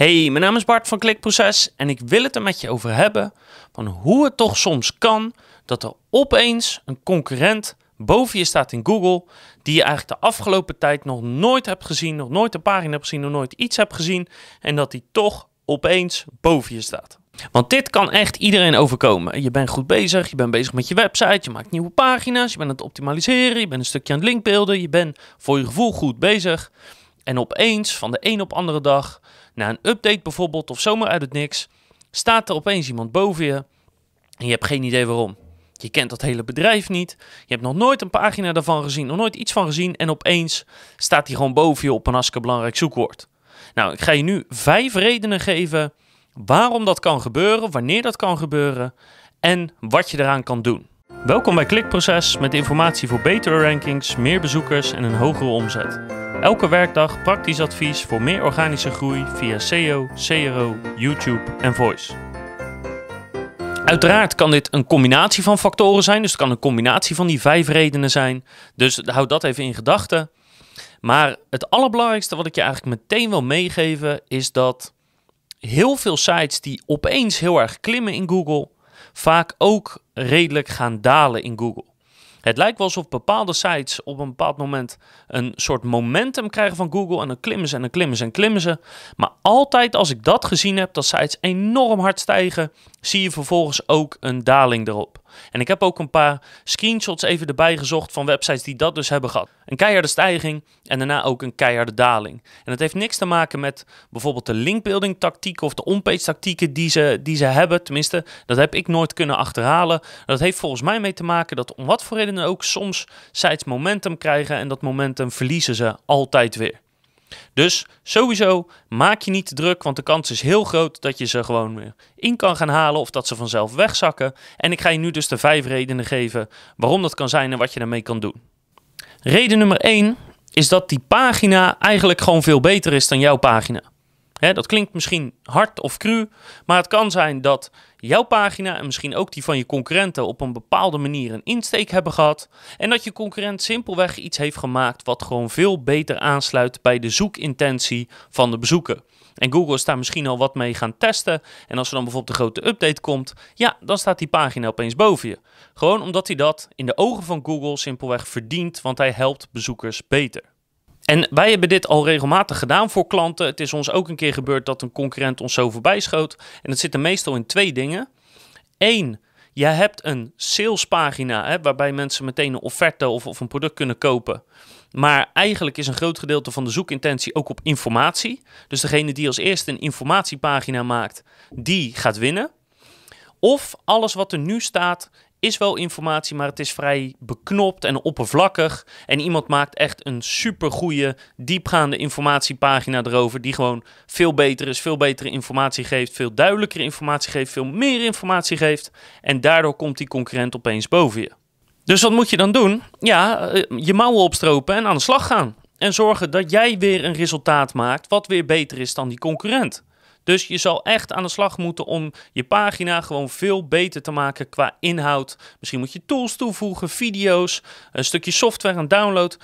Hey, mijn naam is Bart van Klikproces en ik wil het er met je over hebben van hoe het toch soms kan dat er opeens een concurrent boven je staat in Google die je eigenlijk de afgelopen tijd nog nooit hebt gezien, nog nooit een pagina hebt gezien, nog nooit iets hebt gezien en dat die toch opeens boven je staat. Want dit kan echt iedereen overkomen. Je bent goed bezig, je bent bezig met je website, je maakt nieuwe pagina's, je bent aan het optimaliseren, je bent een stukje aan het linkbeelden, je bent voor je gevoel goed bezig. En opeens, van de een op andere dag, na een update bijvoorbeeld of zomaar uit het niks, staat er opeens iemand boven je en je hebt geen idee waarom. Je kent dat hele bedrijf niet, je hebt nog nooit een pagina daarvan gezien, nog nooit iets van gezien en opeens staat hij gewoon boven je op een hartstikke belangrijk zoekwoord. Nou, ik ga je nu vijf redenen geven waarom dat kan gebeuren, wanneer dat kan gebeuren en wat je eraan kan doen. Welkom bij Klikproces met informatie voor betere rankings, meer bezoekers en een hogere omzet. Elke werkdag praktisch advies voor meer organische groei via SEO, CRO, YouTube en Voice. Uiteraard kan dit een combinatie van factoren zijn, dus het kan een combinatie van die vijf redenen zijn. Dus houd dat even in gedachten. Maar het allerbelangrijkste wat ik je eigenlijk meteen wil meegeven is dat heel veel sites die opeens heel erg klimmen in Google, vaak ook redelijk gaan dalen in Google. Het lijkt wel alsof bepaalde sites op een bepaald moment een soort momentum krijgen van Google en dan klimmen ze en dan klimmen ze en klimmen ze. Maar altijd als ik dat gezien heb, dat sites enorm hard stijgen, zie je vervolgens ook een daling erop. En ik heb ook een paar screenshots even erbij gezocht van websites die dat dus hebben gehad. Een keiharde stijging en daarna ook een keiharde daling. En dat heeft niks te maken met bijvoorbeeld de linkbuilding tactieken of de onpage tactieken die ze, die ze hebben. Tenminste, dat heb ik nooit kunnen achterhalen. Dat heeft volgens mij mee te maken dat om wat voor redenen ook soms sites momentum krijgen en dat momentum verliezen ze altijd weer. Dus sowieso maak je niet te druk, want de kans is heel groot dat je ze gewoon weer in kan gaan halen of dat ze vanzelf wegzakken. En ik ga je nu dus de vijf redenen geven waarom dat kan zijn en wat je daarmee kan doen. Reden nummer 1 is dat die pagina eigenlijk gewoon veel beter is dan jouw pagina. dat klinkt misschien hard of cru, maar het kan zijn dat jouw pagina en misschien ook die van je concurrenten op een bepaalde manier een insteek hebben gehad. En dat je concurrent simpelweg iets heeft gemaakt wat gewoon veel beter aansluit bij de zoekintentie van de bezoeker. En Google is daar misschien al wat mee gaan testen. En als er dan bijvoorbeeld een grote update komt, ja, dan staat die pagina opeens boven je. Gewoon omdat hij dat in de ogen van Google simpelweg verdient, want hij helpt bezoekers beter. En wij hebben dit al regelmatig gedaan voor klanten. Het is ons ook een keer gebeurd dat een concurrent ons zo voorbij schoot. En het zit er meestal in twee dingen. Eén, je hebt een salespagina hè, waarbij mensen meteen een offerte of, of een product kunnen kopen. Maar eigenlijk is een groot gedeelte van de zoekintentie ook op informatie. Dus degene die als eerste een informatiepagina maakt, die gaat winnen. Of alles wat er nu staat is wel informatie, maar het is vrij beknopt en oppervlakkig. En iemand maakt echt een super goede, diepgaande informatiepagina erover. Die gewoon veel beter is, veel betere informatie geeft, veel duidelijkere informatie geeft, veel meer informatie geeft. En daardoor komt die concurrent opeens boven je. Dus wat moet je dan doen? Ja, eh, je mouwen opstropen en aan de slag gaan. En zorgen dat jij weer een resultaat maakt wat weer beter is dan die concurrent. Dus je zal echt aan de slag moeten om je pagina gewoon veel beter te maken qua inhoud. Misschien moet je tools toevoegen, video's, een stukje software en download.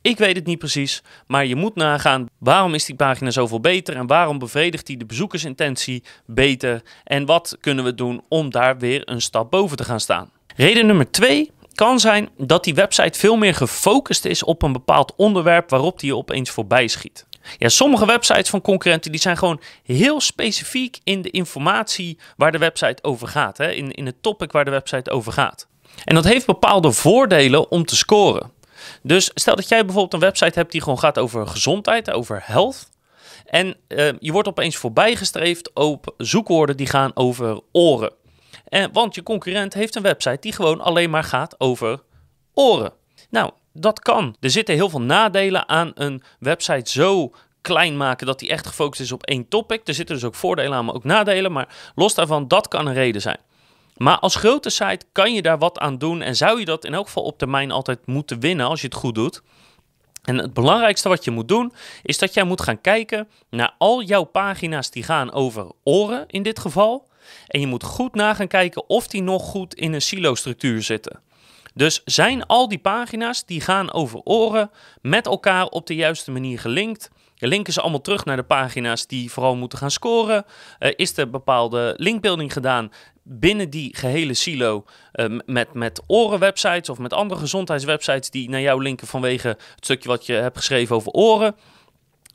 Ik weet het niet precies, maar je moet nagaan waarom is die pagina zoveel beter en waarom bevredigt die de bezoekersintentie beter en wat kunnen we doen om daar weer een stap boven te gaan staan. Reden nummer twee kan zijn dat die website veel meer gefocust is op een bepaald onderwerp waarop die je opeens voorbij schiet. Ja, sommige websites van concurrenten die zijn gewoon heel specifiek in de informatie waar de website over gaat. Hè? In, in het topic waar de website over gaat. En dat heeft bepaalde voordelen om te scoren. Dus stel dat jij bijvoorbeeld een website hebt die gewoon gaat over gezondheid, over health. En uh, je wordt opeens voorbijgestreefd op zoekwoorden die gaan over oren. En, want je concurrent heeft een website die gewoon alleen maar gaat over oren. Nou, dat kan. Er zitten heel veel nadelen aan een website zo klein maken dat die echt gefocust is op één topic. Er zitten dus ook voordelen aan, maar ook nadelen. Maar los daarvan, dat kan een reden zijn. Maar als grote site kan je daar wat aan doen en zou je dat in elk geval op termijn altijd moeten winnen als je het goed doet. En het belangrijkste wat je moet doen, is dat jij moet gaan kijken naar al jouw pagina's die gaan over oren in dit geval. En je moet goed na gaan kijken of die nog goed in een silo-structuur zitten. Dus zijn al die pagina's die gaan over oren met elkaar op de juiste manier gelinkt? linken ze allemaal terug naar de pagina's die vooral moeten gaan scoren? Uh, is er bepaalde linkbuilding gedaan binnen die gehele silo uh, met, met orenwebsites of met andere gezondheidswebsites die naar jou linken vanwege het stukje wat je hebt geschreven over oren?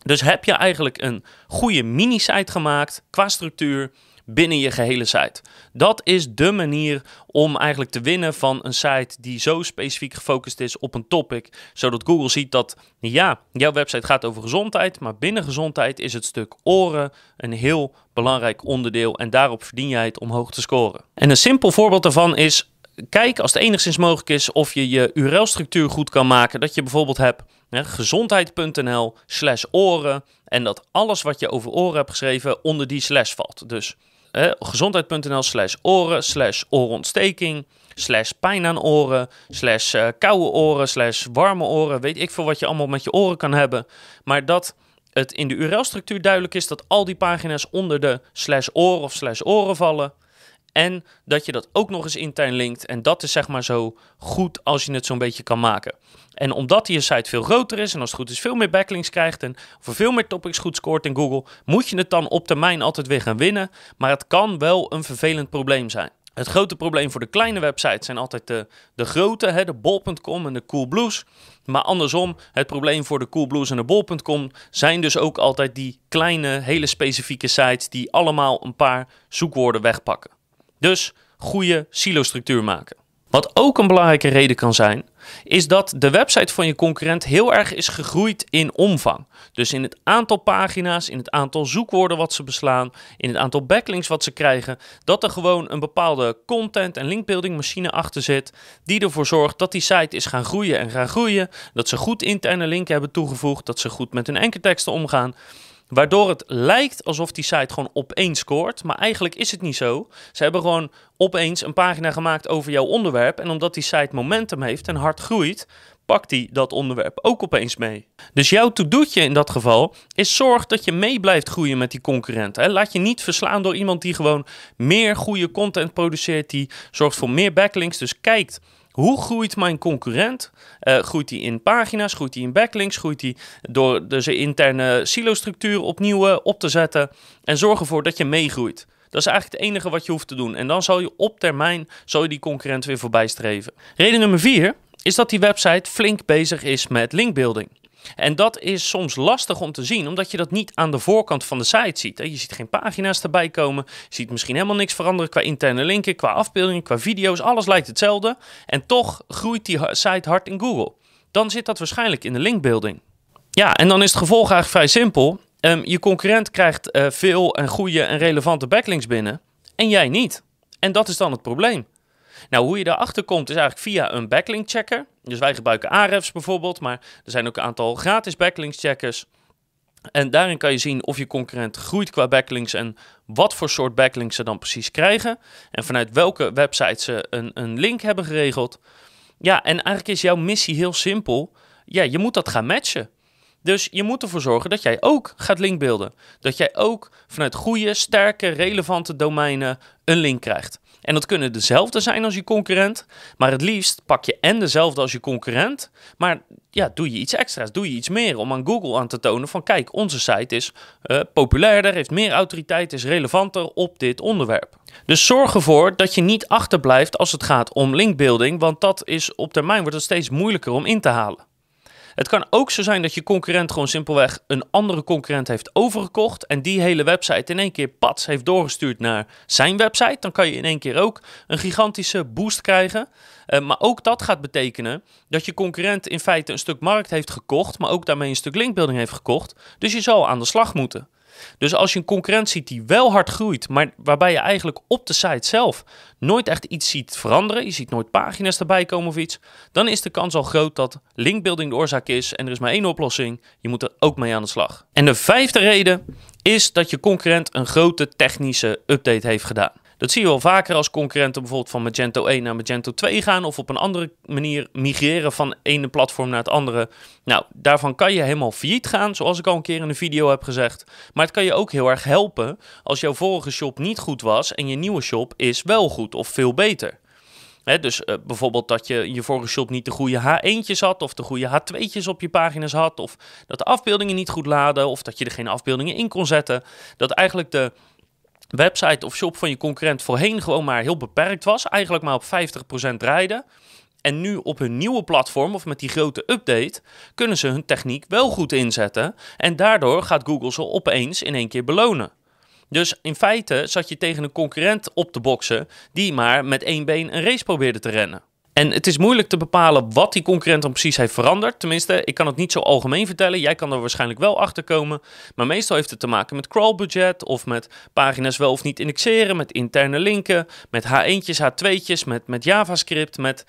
Dus heb je eigenlijk een goede mini-site gemaakt qua structuur binnen je gehele site. Dat is de manier om eigenlijk te winnen van een site die zo specifiek gefocust is op een topic, zodat Google ziet dat ja, jouw website gaat over gezondheid, maar binnen gezondheid is het stuk oren een heel belangrijk onderdeel en daarop verdien jij het om hoog te scoren. En een simpel voorbeeld daarvan is kijk als het enigszins mogelijk is of je je URL-structuur goed kan maken. Dat je bijvoorbeeld hebt gezondheid.nl slash oren en dat alles wat je over oren hebt geschreven onder die slash valt. Dus gezondheid.nl slash oren slash oorontsteking slash pijn aan oren slash uh, koude oren slash warme oren. Weet ik veel wat je allemaal met je oren kan hebben. Maar dat het in de URL-structuur duidelijk is dat al die pagina's onder de slash oren of slash oren vallen. En dat je dat ook nog eens intern linkt. En dat is zeg maar zo goed als je het zo'n beetje kan maken. En omdat je site veel groter is en als het goed is veel meer backlinks krijgt en voor veel meer topics goed scoort in Google, moet je het dan op termijn altijd weer gaan winnen. Maar het kan wel een vervelend probleem zijn. Het grote probleem voor de kleine websites zijn altijd de, de grote, hè, de bol.com en de coolblues. Maar andersom, het probleem voor de coolblues en de bol.com zijn dus ook altijd die kleine, hele specifieke sites die allemaal een paar zoekwoorden wegpakken. Dus goede silo-structuur maken. Wat ook een belangrijke reden kan zijn, is dat de website van je concurrent heel erg is gegroeid in omvang. Dus in het aantal pagina's, in het aantal zoekwoorden wat ze beslaan, in het aantal backlinks wat ze krijgen, dat er gewoon een bepaalde content- en linkbuilding machine achter zit, die ervoor zorgt dat die site is gaan groeien en gaan groeien, dat ze goed interne linken hebben toegevoegd, dat ze goed met hun enkelteksten omgaan. Waardoor het lijkt alsof die site gewoon opeens scoort. Maar eigenlijk is het niet zo. Ze hebben gewoon opeens een pagina gemaakt over jouw onderwerp. En omdat die site momentum heeft en hard groeit, pakt die dat onderwerp ook opeens mee. Dus jouw to-doetje in dat geval is zorg dat je mee blijft groeien met die concurrenten. Laat je niet verslaan door iemand die gewoon meer goede content produceert, die zorgt voor meer backlinks. Dus kijkt hoe groeit mijn concurrent? Uh, groeit hij in pagina's? Groeit hij in backlinks? Groeit hij door de zijn interne silo-structuur opnieuw uh, op te zetten? En zorg ervoor dat je meegroeit. Dat is eigenlijk het enige wat je hoeft te doen. En dan zal je op termijn zal die concurrent weer voorbij streven. Reden nummer vier is dat die website flink bezig is met linkbuilding. En dat is soms lastig om te zien, omdat je dat niet aan de voorkant van de site ziet. Je ziet geen pagina's erbij komen, je ziet misschien helemaal niks veranderen qua interne linken, qua afbeeldingen, qua video's. Alles lijkt hetzelfde. En toch groeit die site hard in Google. Dan zit dat waarschijnlijk in de linkbuilding. Ja, en dan is het gevolg eigenlijk vrij simpel. Um, je concurrent krijgt uh, veel en goede en relevante backlinks binnen en jij niet. En dat is dan het probleem. Nou, hoe je daarachter komt is eigenlijk via een backlink checker. Dus wij gebruiken Ahrefs bijvoorbeeld, maar er zijn ook een aantal gratis backlinks checkers. En daarin kan je zien of je concurrent groeit qua backlinks en wat voor soort backlinks ze dan precies krijgen. En vanuit welke websites ze een, een link hebben geregeld. Ja, en eigenlijk is jouw missie heel simpel. Ja, je moet dat gaan matchen. Dus je moet ervoor zorgen dat jij ook gaat linkbeelden. Dat jij ook vanuit goede, sterke, relevante domeinen een link krijgt. En dat kunnen dezelfde zijn als je concurrent. Maar het liefst pak je en dezelfde als je concurrent. Maar ja, doe je iets extra's, doe je iets meer om aan Google aan te tonen van kijk, onze site is uh, populairder, heeft meer autoriteit, is relevanter op dit onderwerp. Dus zorg ervoor dat je niet achterblijft als het gaat om linkbuilding, want dat is op termijn wordt het steeds moeilijker om in te halen. Het kan ook zo zijn dat je concurrent gewoon simpelweg een andere concurrent heeft overgekocht en die hele website in één keer pats heeft doorgestuurd naar zijn website. Dan kan je in één keer ook een gigantische boost krijgen. Uh, maar ook dat gaat betekenen dat je concurrent in feite een stuk markt heeft gekocht, maar ook daarmee een stuk linkbuilding heeft gekocht. Dus je zal aan de slag moeten. Dus als je een concurrent ziet die wel hard groeit, maar waarbij je eigenlijk op de site zelf nooit echt iets ziet veranderen, je ziet nooit pagina's erbij komen of iets, dan is de kans al groot dat linkbuilding de oorzaak is en er is maar één oplossing, je moet er ook mee aan de slag. En de vijfde reden is dat je concurrent een grote technische update heeft gedaan. Dat zie je wel vaker als concurrenten bijvoorbeeld van Magento 1 naar Magento 2 gaan of op een andere manier migreren van ene platform naar het andere. Nou, daarvan kan je helemaal failliet gaan, zoals ik al een keer in een video heb gezegd. Maar het kan je ook heel erg helpen als jouw vorige shop niet goed was en je nieuwe shop is wel goed of veel beter. dus uh, bijvoorbeeld dat je in je vorige shop niet de goede H1'tjes had, of de goede H2'tjes op je pagina's had, of dat de afbeeldingen niet goed laden, of dat je er geen afbeeldingen in kon zetten. Dat eigenlijk de website of shop van je concurrent voorheen gewoon maar heel beperkt was, eigenlijk maar op 50% rijden. En nu op hun nieuwe platform of met die grote update kunnen ze hun techniek wel goed inzetten. En daardoor gaat Google ze opeens in één keer belonen. Dus in feite zat je tegen een concurrent op te boksen die maar met één been een race probeerde te rennen. En het is moeilijk te bepalen wat die concurrent dan precies heeft veranderd. Tenminste, ik kan het niet zo algemeen vertellen. Jij kan er waarschijnlijk wel achter komen. Maar meestal heeft het te maken met crawlbudget of met pagina's wel of niet indexeren, met interne linken, met H1'tjes, H2'tjes, met, met JavaScript, met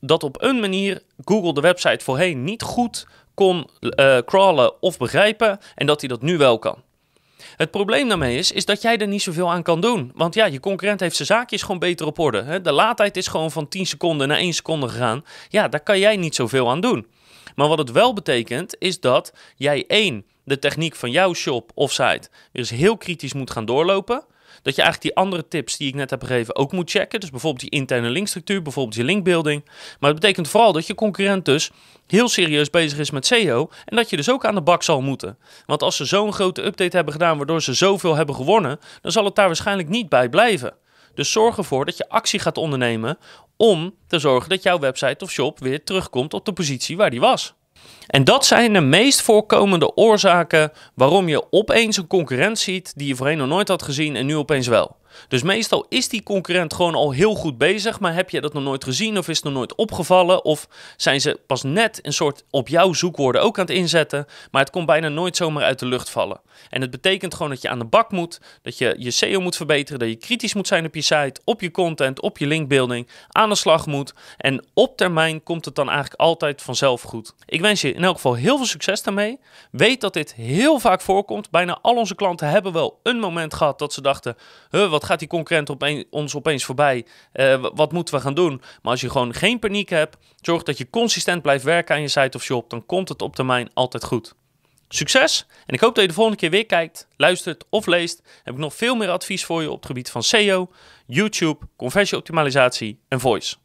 dat op een manier Google de website voorheen niet goed kon uh, crawlen of begrijpen en dat hij dat nu wel kan. Het probleem daarmee is, is dat jij er niet zoveel aan kan doen. Want ja, je concurrent heeft zijn zaakjes gewoon beter op orde. Hè? De laadtijd is gewoon van 10 seconden naar 1 seconde gegaan. Ja, daar kan jij niet zoveel aan doen. Maar wat het wel betekent, is dat jij één, de techniek van jouw shop of site eens heel kritisch moet gaan doorlopen dat je eigenlijk die andere tips die ik net heb gegeven ook moet checken. Dus bijvoorbeeld die interne linkstructuur, bijvoorbeeld je linkbuilding. Maar het betekent vooral dat je concurrent dus heel serieus bezig is met SEO en dat je dus ook aan de bak zal moeten. Want als ze zo'n grote update hebben gedaan waardoor ze zoveel hebben gewonnen, dan zal het daar waarschijnlijk niet bij blijven. Dus zorg ervoor dat je actie gaat ondernemen om te zorgen dat jouw website of shop weer terugkomt op de positie waar die was. En dat zijn de meest voorkomende oorzaken waarom je opeens een concurrent ziet die je voorheen nog nooit had gezien en nu opeens wel. Dus meestal is die concurrent gewoon al heel goed bezig, maar heb je dat nog nooit gezien of is het nog nooit opgevallen? Of zijn ze pas net een soort op jouw zoekwoorden ook aan het inzetten, maar het komt bijna nooit zomaar uit de lucht vallen. En het betekent gewoon dat je aan de bak moet, dat je je SEO moet verbeteren, dat je kritisch moet zijn op je site, op je content, op je linkbuilding, aan de slag moet. En op termijn komt het dan eigenlijk altijd vanzelf goed. Ik wens je in elk geval heel veel succes daarmee. Weet dat dit heel vaak voorkomt. Bijna al onze klanten hebben wel een moment gehad dat ze dachten, huh, wat gaat die concurrent ons opeens voorbij? Uh, wat moeten we gaan doen? Maar als je gewoon geen paniek hebt, zorg dat je consistent blijft werken aan je site of shop, dan komt het op termijn altijd goed. Succes! En ik hoop dat je de volgende keer weer kijkt, luistert of leest. Heb ik nog veel meer advies voor je op het gebied van SEO, YouTube, conversieoptimalisatie en voice.